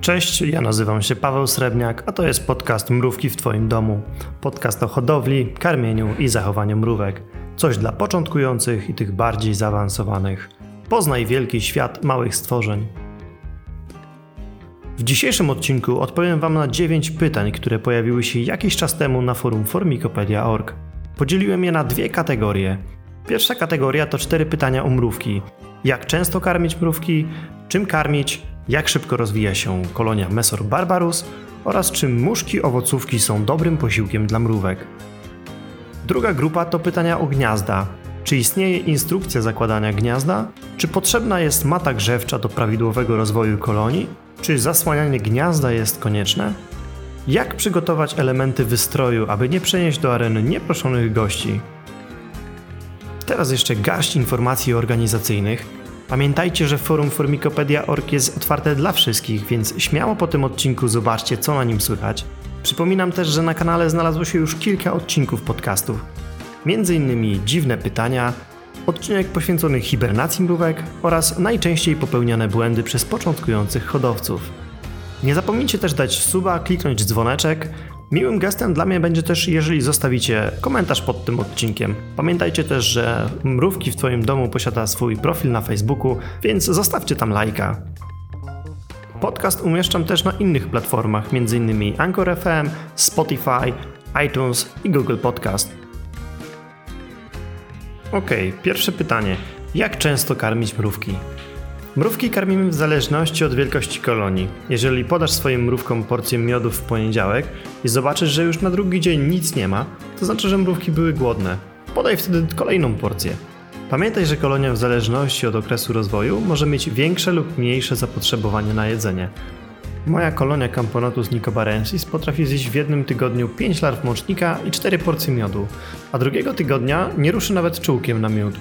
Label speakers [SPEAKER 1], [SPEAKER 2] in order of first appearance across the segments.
[SPEAKER 1] Cześć, ja nazywam się Paweł Srebrniak, a to jest podcast Mrówki w Twoim domu. Podcast o hodowli, karmieniu i zachowaniu mrówek. Coś dla początkujących i tych bardziej zaawansowanych. Poznaj wielki świat małych stworzeń. W dzisiejszym odcinku odpowiem Wam na 9 pytań, które pojawiły się jakiś czas temu na forum formikopedia.org. Podzieliłem je na dwie kategorie. Pierwsza kategoria to cztery pytania o mrówki. Jak często karmić mrówki, czym karmić, jak szybko rozwija się kolonia Mesor barbarus oraz czy muszki owocówki są dobrym posiłkiem dla mrówek. Druga grupa to pytania o gniazda. Czy istnieje instrukcja zakładania gniazda? Czy potrzebna jest mata grzewcza do prawidłowego rozwoju kolonii? Czy zasłanianie gniazda jest konieczne? Jak przygotować elementy wystroju, aby nie przenieść do areny nieproszonych gości? Teraz jeszcze garść informacji organizacyjnych, Pamiętajcie, że forum Formikopedia.org jest otwarte dla wszystkich, więc śmiało po tym odcinku zobaczcie, co na nim słychać. Przypominam też, że na kanale znalazło się już kilka odcinków podcastów. Między innymi dziwne pytania, odcinek poświęcony hibernacji mrówek oraz najczęściej popełniane błędy przez początkujących hodowców. Nie zapomnijcie też dać suba, kliknąć dzwoneczek, Miłym gestem dla mnie będzie też, jeżeli zostawicie komentarz pod tym odcinkiem. Pamiętajcie też, że Mrówki w Twoim domu posiada swój profil na Facebooku, więc zostawcie tam lajka. Podcast umieszczam też na innych platformach, m.in. Anchor FM, Spotify, iTunes i Google Podcast. Ok, pierwsze pytanie. Jak często karmić mrówki? Mrówki karmimy w zależności od wielkości kolonii. Jeżeli podasz swoim mrówkom porcję miodu w poniedziałek i zobaczysz, że już na drugi dzień nic nie ma, to znaczy, że mrówki były głodne. Podaj wtedy kolejną porcję. Pamiętaj, że kolonia w zależności od okresu rozwoju może mieć większe lub mniejsze zapotrzebowanie na jedzenie. Moja kolonia Camponotus nicobarensis potrafi zjeść w jednym tygodniu 5 larw mącznika i 4 porcje miodu, a drugiego tygodnia nie ruszy nawet czułkiem na miód.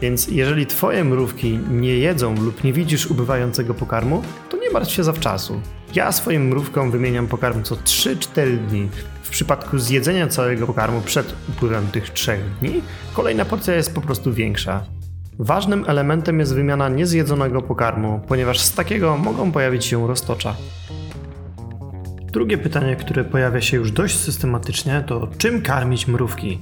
[SPEAKER 1] Więc jeżeli twoje mrówki nie jedzą lub nie widzisz ubywającego pokarmu, to nie martw się zawczasu. Ja swoim mrówkom wymieniam pokarm co 3-4 dni. W przypadku zjedzenia całego pokarmu przed upływem tych 3 dni, kolejna porcja jest po prostu większa. Ważnym elementem jest wymiana niezjedzonego pokarmu, ponieważ z takiego mogą pojawić się roztocza. Drugie pytanie, które pojawia się już dość systematycznie, to czym karmić mrówki?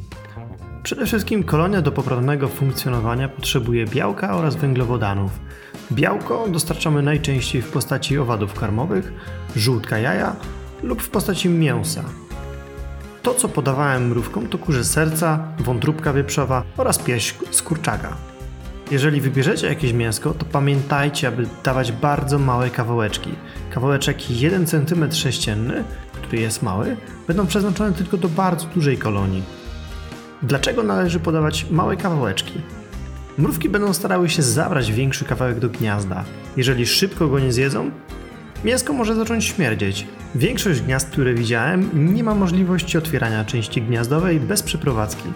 [SPEAKER 1] Przede wszystkim kolonia do poprawnego funkcjonowania potrzebuje białka oraz węglowodanów. Białko dostarczamy najczęściej w postaci owadów karmowych, żółtka jaja lub w postaci mięsa. To, co podawałem mrówkom, to kurze serca, wątróbka wieprzowa oraz pieśń z kurczaka. Jeżeli wybierzecie jakieś mięsko, to pamiętajcie, aby dawać bardzo małe kawałeczki. Kawałeczek 1 cm sześcienny, który jest mały, będą przeznaczone tylko do bardzo dużej kolonii. Dlaczego należy podawać małe kawałeczki? Mrówki będą starały się zabrać większy kawałek do gniazda. Jeżeli szybko go nie zjedzą, mięsko może zacząć śmierdzieć. Większość gniazd, które widziałem, nie ma możliwości otwierania części gniazdowej bez przeprowadzki.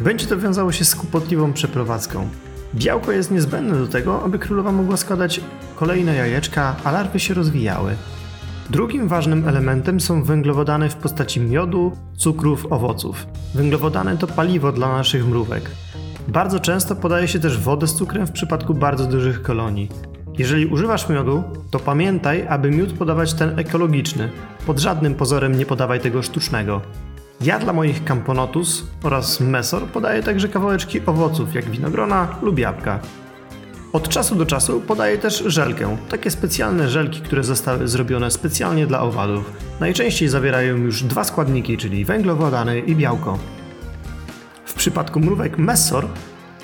[SPEAKER 1] Będzie to wiązało się z kłopotliwą przeprowadzką. Białko jest niezbędne do tego, aby królowa mogła składać kolejne jajeczka, a larwy się rozwijały. Drugim ważnym elementem są węglowodany w postaci miodu, cukrów, owoców. Węglowodany to paliwo dla naszych mrówek. Bardzo często podaje się też wodę z cukrem w przypadku bardzo dużych kolonii. Jeżeli używasz miodu, to pamiętaj, aby miód podawać ten ekologiczny. Pod żadnym pozorem nie podawaj tego sztucznego. Ja dla moich camponotus oraz mesor podaję także kawałeczki owoców, jak winogrona lub jabłka. Od czasu do czasu podaję też żelkę. Takie specjalne żelki, które zostały zrobione specjalnie dla owadów. Najczęściej zawierają już dwa składniki, czyli węglowodany i białko. W przypadku mrówek Messor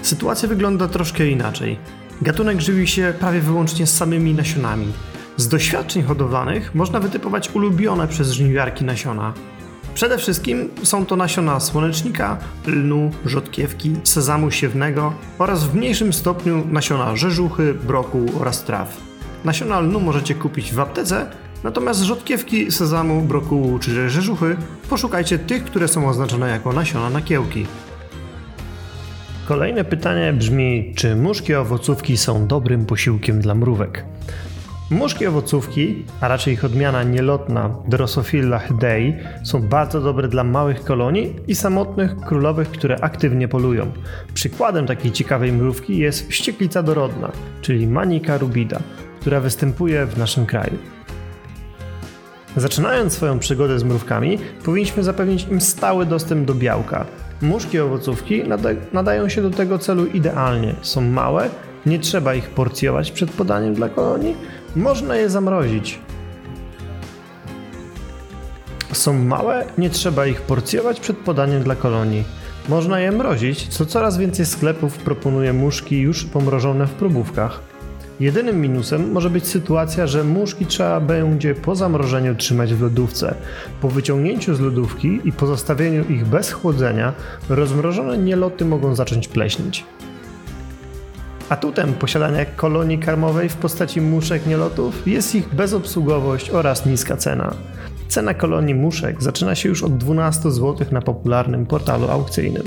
[SPEAKER 1] sytuacja wygląda troszkę inaczej. Gatunek żywi się prawie wyłącznie samymi nasionami. Z doświadczeń hodowlanych można wytypować ulubione przez żniwiarki nasiona. Przede wszystkim są to nasiona słonecznika, lnu, rzodkiewki, sezamu siewnego oraz w mniejszym stopniu nasiona rzeżuchy, broku oraz traw. Nasiona lnu możecie kupić w aptece, natomiast rzodkiewki, sezamu, brokułu czy rzeżuchy poszukajcie tych, które są oznaczone jako nasiona na kiełki. Kolejne pytanie brzmi, czy muszki owocówki są dobrym posiłkiem dla mrówek? Muszki owocówki, a raczej ich odmiana nielotna Drosophila hydei, są bardzo dobre dla małych kolonii i samotnych królowych, które aktywnie polują. Przykładem takiej ciekawej mrówki jest wścieklica dorodna, czyli Manica rubida, która występuje w naszym kraju. Zaczynając swoją przygodę z mrówkami, powinniśmy zapewnić im stały dostęp do białka. Muszki owocówki nada nadają się do tego celu idealnie. Są małe, nie trzeba ich porcjować przed podaniem dla kolonii, można je zamrozić. Są małe, nie trzeba ich porcjować przed podaniem dla kolonii. Można je mrozić, co coraz więcej sklepów proponuje muszki już pomrożone w próbówkach. Jedynym minusem może być sytuacja, że muszki trzeba będzie po zamrożeniu trzymać w lodówce. Po wyciągnięciu z lodówki i pozostawieniu ich bez chłodzenia, rozmrożone nieloty mogą zacząć pleśnieć. Atutem posiadania kolonii karmowej w postaci muszek nielotów jest ich bezobsługowość oraz niska cena. Cena kolonii muszek zaczyna się już od 12 zł na popularnym portalu aukcyjnym.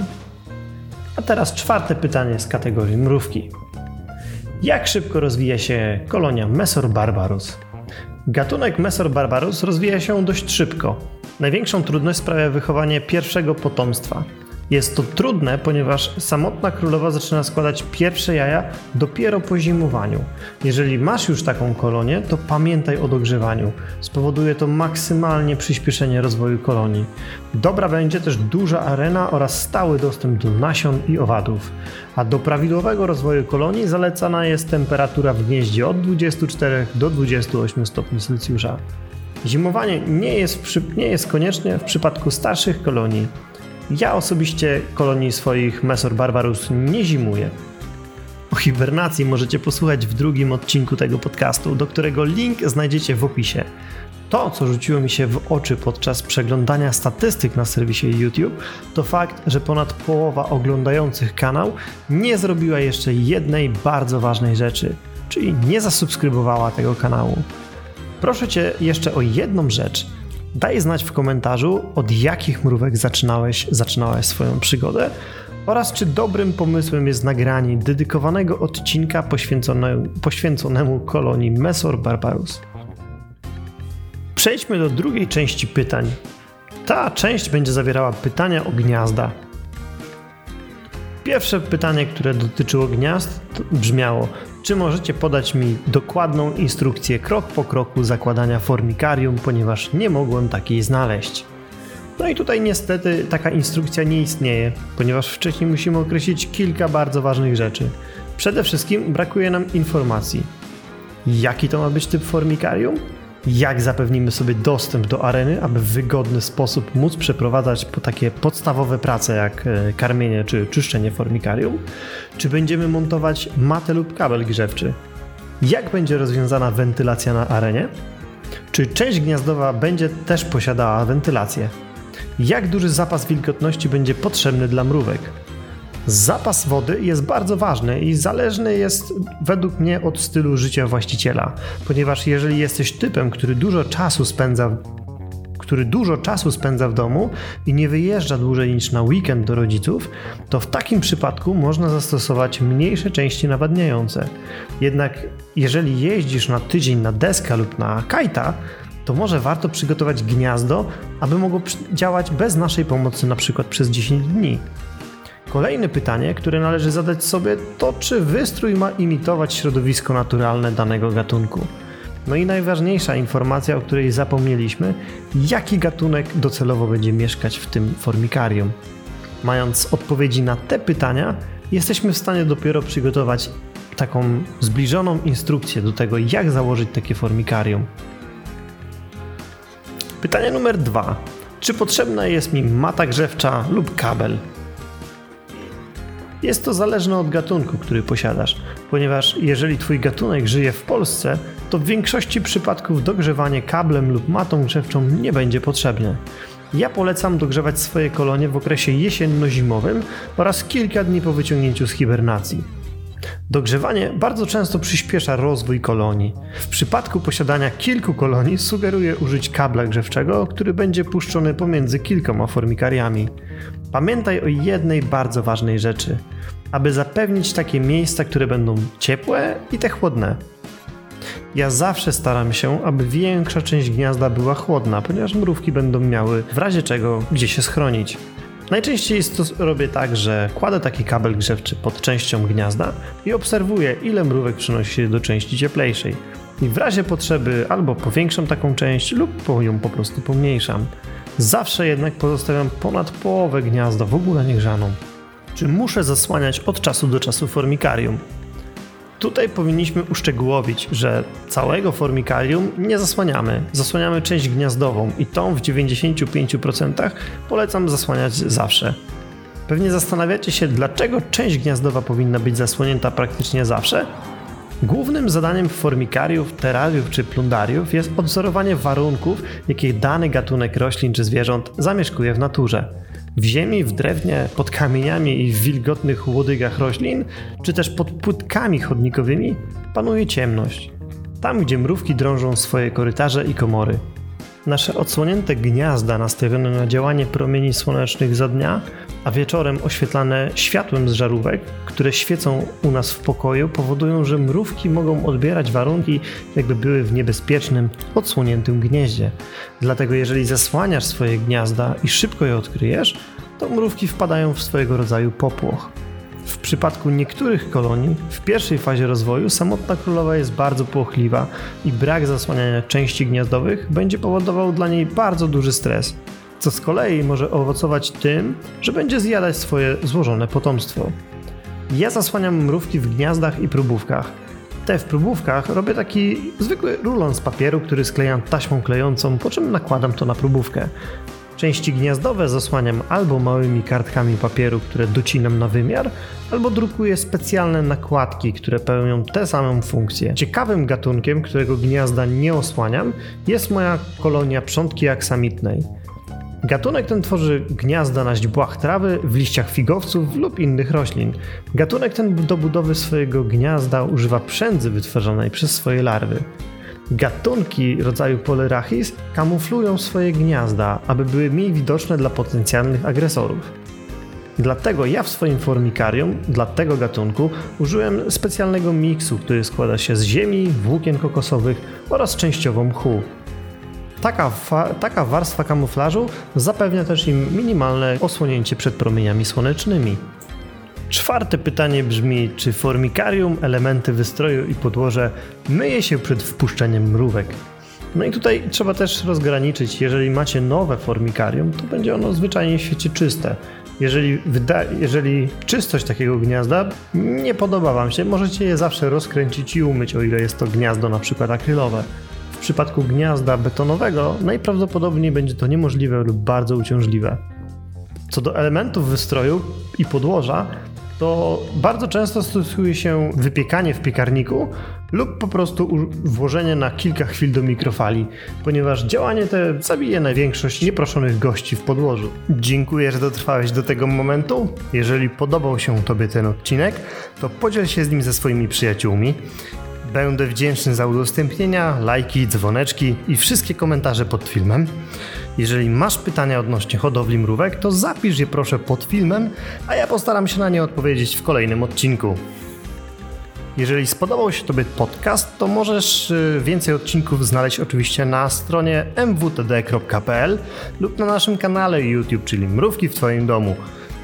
[SPEAKER 1] A teraz czwarte pytanie z kategorii mrówki. Jak szybko rozwija się kolonia Mesor barbarus? Gatunek Mesor barbarus rozwija się dość szybko. Największą trudność sprawia wychowanie pierwszego potomstwa. Jest to trudne, ponieważ samotna królowa zaczyna składać pierwsze jaja dopiero po zimowaniu. Jeżeli masz już taką kolonię, to pamiętaj o dogrzewaniu. Spowoduje to maksymalnie przyspieszenie rozwoju kolonii. Dobra będzie też duża arena oraz stały dostęp do nasion i owadów. A do prawidłowego rozwoju kolonii zalecana jest temperatura w gnieździe od 24 do 28 stopni Celsjusza. Zimowanie nie jest, nie jest konieczne w przypadku starszych kolonii. Ja osobiście kolonii swoich Mesor Barbarus nie zimuję. O hibernacji możecie posłuchać w drugim odcinku tego podcastu, do którego link znajdziecie w opisie. To, co rzuciło mi się w oczy podczas przeglądania statystyk na serwisie YouTube, to fakt, że ponad połowa oglądających kanał nie zrobiła jeszcze jednej bardzo ważnej rzeczy, czyli nie zasubskrybowała tego kanału. Proszę Cię jeszcze o jedną rzecz – Daj znać w komentarzu, od jakich mrówek zaczynałeś, zaczynałeś swoją przygodę oraz czy dobrym pomysłem jest nagranie dedykowanego odcinka poświęconemu, poświęconemu kolonii Mesor Barbarus. Przejdźmy do drugiej części pytań. Ta część będzie zawierała pytania o gniazda. Pierwsze pytanie, które dotyczyło gniazd, brzmiało: czy możecie podać mi dokładną instrukcję krok po kroku zakładania formikarium, ponieważ nie mogłem takiej znaleźć? No i tutaj niestety taka instrukcja nie istnieje, ponieważ wcześniej musimy określić kilka bardzo ważnych rzeczy. Przede wszystkim brakuje nam informacji. Jaki to ma być typ formikarium? Jak zapewnimy sobie dostęp do areny, aby w wygodny sposób móc przeprowadzać takie podstawowe prace jak e, karmienie czy czyszczenie formikarium, czy będziemy montować matę lub kabel grzewczy, jak będzie rozwiązana wentylacja na arenie, czy część gniazdowa będzie też posiadała wentylację, jak duży zapas wilgotności będzie potrzebny dla mrówek, Zapas wody jest bardzo ważny i zależny jest według mnie od stylu życia właściciela, ponieważ jeżeli jesteś typem, który dużo czasu spędza który dużo czasu spędza w domu i nie wyjeżdża dłużej niż na weekend do rodziców, to w takim przypadku można zastosować mniejsze części nawadniające. Jednak jeżeli jeździsz na tydzień na deskę lub na kajta, to może warto przygotować gniazdo, aby mogło działać bez naszej pomocy na przykład przez 10 dni. Kolejne pytanie, które należy zadać sobie, to czy wystrój ma imitować środowisko naturalne danego gatunku. No i najważniejsza informacja, o której zapomnieliśmy, jaki gatunek docelowo będzie mieszkać w tym formikarium. Mając odpowiedzi na te pytania, jesteśmy w stanie dopiero przygotować taką zbliżoną instrukcję do tego, jak założyć takie formikarium. Pytanie numer dwa. Czy potrzebna jest mi mata grzewcza lub kabel? Jest to zależne od gatunku, który posiadasz, ponieważ jeżeli Twój gatunek żyje w Polsce, to w większości przypadków dogrzewanie kablem lub matą grzewczą nie będzie potrzebne. Ja polecam dogrzewać swoje kolonie w okresie jesienno-zimowym oraz kilka dni po wyciągnięciu z hibernacji. Dogrzewanie bardzo często przyspiesza rozwój kolonii. W przypadku posiadania kilku kolonii sugeruję użyć kabla grzewczego, który będzie puszczony pomiędzy kilkoma formikariami. Pamiętaj o jednej bardzo ważnej rzeczy. Aby zapewnić takie miejsca, które będą ciepłe i te chłodne. Ja zawsze staram się, aby większa część gniazda była chłodna, ponieważ mrówki będą miały w razie czego gdzie się schronić. Najczęściej to robię tak, że kładę taki kabel grzewczy pod częścią gniazda i obserwuję, ile mrówek przenosi się do części cieplejszej. i w razie potrzeby albo powiększam taką część lub ją po prostu pomniejszam. Zawsze jednak pozostawiam ponad połowę gniazda w ogóle niegrzaną. Czy muszę zasłaniać od czasu do czasu formikarium? Tutaj powinniśmy uszczegółowić, że całego formikarium nie zasłaniamy. Zasłaniamy część gniazdową i tą w 95% polecam zasłaniać zawsze. Pewnie zastanawiacie się, dlaczego część gniazdowa powinna być zasłonięta praktycznie zawsze? Głównym zadaniem formikariów, terariów czy plundariów jest odzorowanie warunków, jakie dany gatunek roślin czy zwierząt zamieszkuje w naturze. W ziemi, w drewnie, pod kamieniami i w wilgotnych łodygach roślin, czy też pod płytkami chodnikowymi panuje ciemność. Tam, gdzie mrówki drążą swoje korytarze i komory. Nasze odsłonięte gniazda nastawione na działanie promieni słonecznych za dnia, a wieczorem oświetlane światłem z żarówek, które świecą u nas w pokoju, powodują, że mrówki mogą odbierać warunki, jakby były w niebezpiecznym, odsłoniętym gnieździe. Dlatego, jeżeli zasłaniasz swoje gniazda i szybko je odkryjesz, to mrówki wpadają w swojego rodzaju popłoch. W przypadku niektórych kolonii w pierwszej fazie rozwoju samotna królowa jest bardzo płochliwa i brak zasłaniania części gniazdowych będzie powodował dla niej bardzo duży stres, co z kolei może owocować tym, że będzie zjadać swoje złożone potomstwo. Ja zasłaniam mrówki w gniazdach i próbówkach. Te w próbówkach robię taki zwykły rulon z papieru, który sklejam taśmą klejącą, po czym nakładam to na próbówkę. Części gniazdowe zasłaniam albo małymi kartkami papieru, które docinam na wymiar, albo drukuję specjalne nakładki, które pełnią tę samą funkcję. Ciekawym gatunkiem, którego gniazda nie osłaniam, jest moja kolonia przątki aksamitnej. Gatunek ten tworzy gniazda na źdźbłach trawy, w liściach figowców lub innych roślin. Gatunek ten do budowy swojego gniazda używa przędzy wytwarzanej przez swoje larwy. Gatunki rodzaju Polyrachis kamuflują swoje gniazda, aby były mniej widoczne dla potencjalnych agresorów. Dlatego ja w swoim formikarium dla tego gatunku użyłem specjalnego miksu, który składa się z ziemi, włókien kokosowych oraz częściowo mchu. Taka, taka warstwa kamuflażu zapewnia też im minimalne osłonięcie przed promieniami słonecznymi. Czwarte pytanie brzmi, czy formikarium, elementy wystroju i podłoże myje się przed wpuszczeniem mrówek? No i tutaj trzeba też rozgraniczyć, jeżeli macie nowe formikarium, to będzie ono zwyczajnie w świecie czyste. Jeżeli, jeżeli czystość takiego gniazda nie podoba Wam się, możecie je zawsze rozkręcić i umyć, o ile jest to gniazdo na przykład akrylowe. W przypadku gniazda betonowego najprawdopodobniej będzie to niemożliwe lub bardzo uciążliwe. Co do elementów wystroju i podłoża, to bardzo często stosuje się wypiekanie w piekarniku lub po prostu włożenie na kilka chwil do mikrofali, ponieważ działanie te zabije największość nieproszonych gości w podłożu. Dziękuję, że dotrwałeś do tego momentu. Jeżeli podobał się Tobie ten odcinek, to podziel się z nim ze swoimi przyjaciółmi. Będę wdzięczny za udostępnienia, lajki, dzwoneczki i wszystkie komentarze pod filmem. Jeżeli masz pytania odnośnie hodowli mrówek, to zapisz je proszę pod filmem, a ja postaram się na nie odpowiedzieć w kolejnym odcinku. Jeżeli spodobał się Tobie podcast, to możesz y, więcej odcinków znaleźć oczywiście na stronie mwtd.pl lub na naszym kanale YouTube, czyli Mrówki w Twoim domu.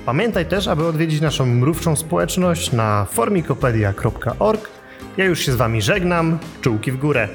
[SPEAKER 1] Pamiętaj też, aby odwiedzić naszą mrówczą społeczność na formikopedia.org. Ja już się z Wami żegnam, czułki w górę.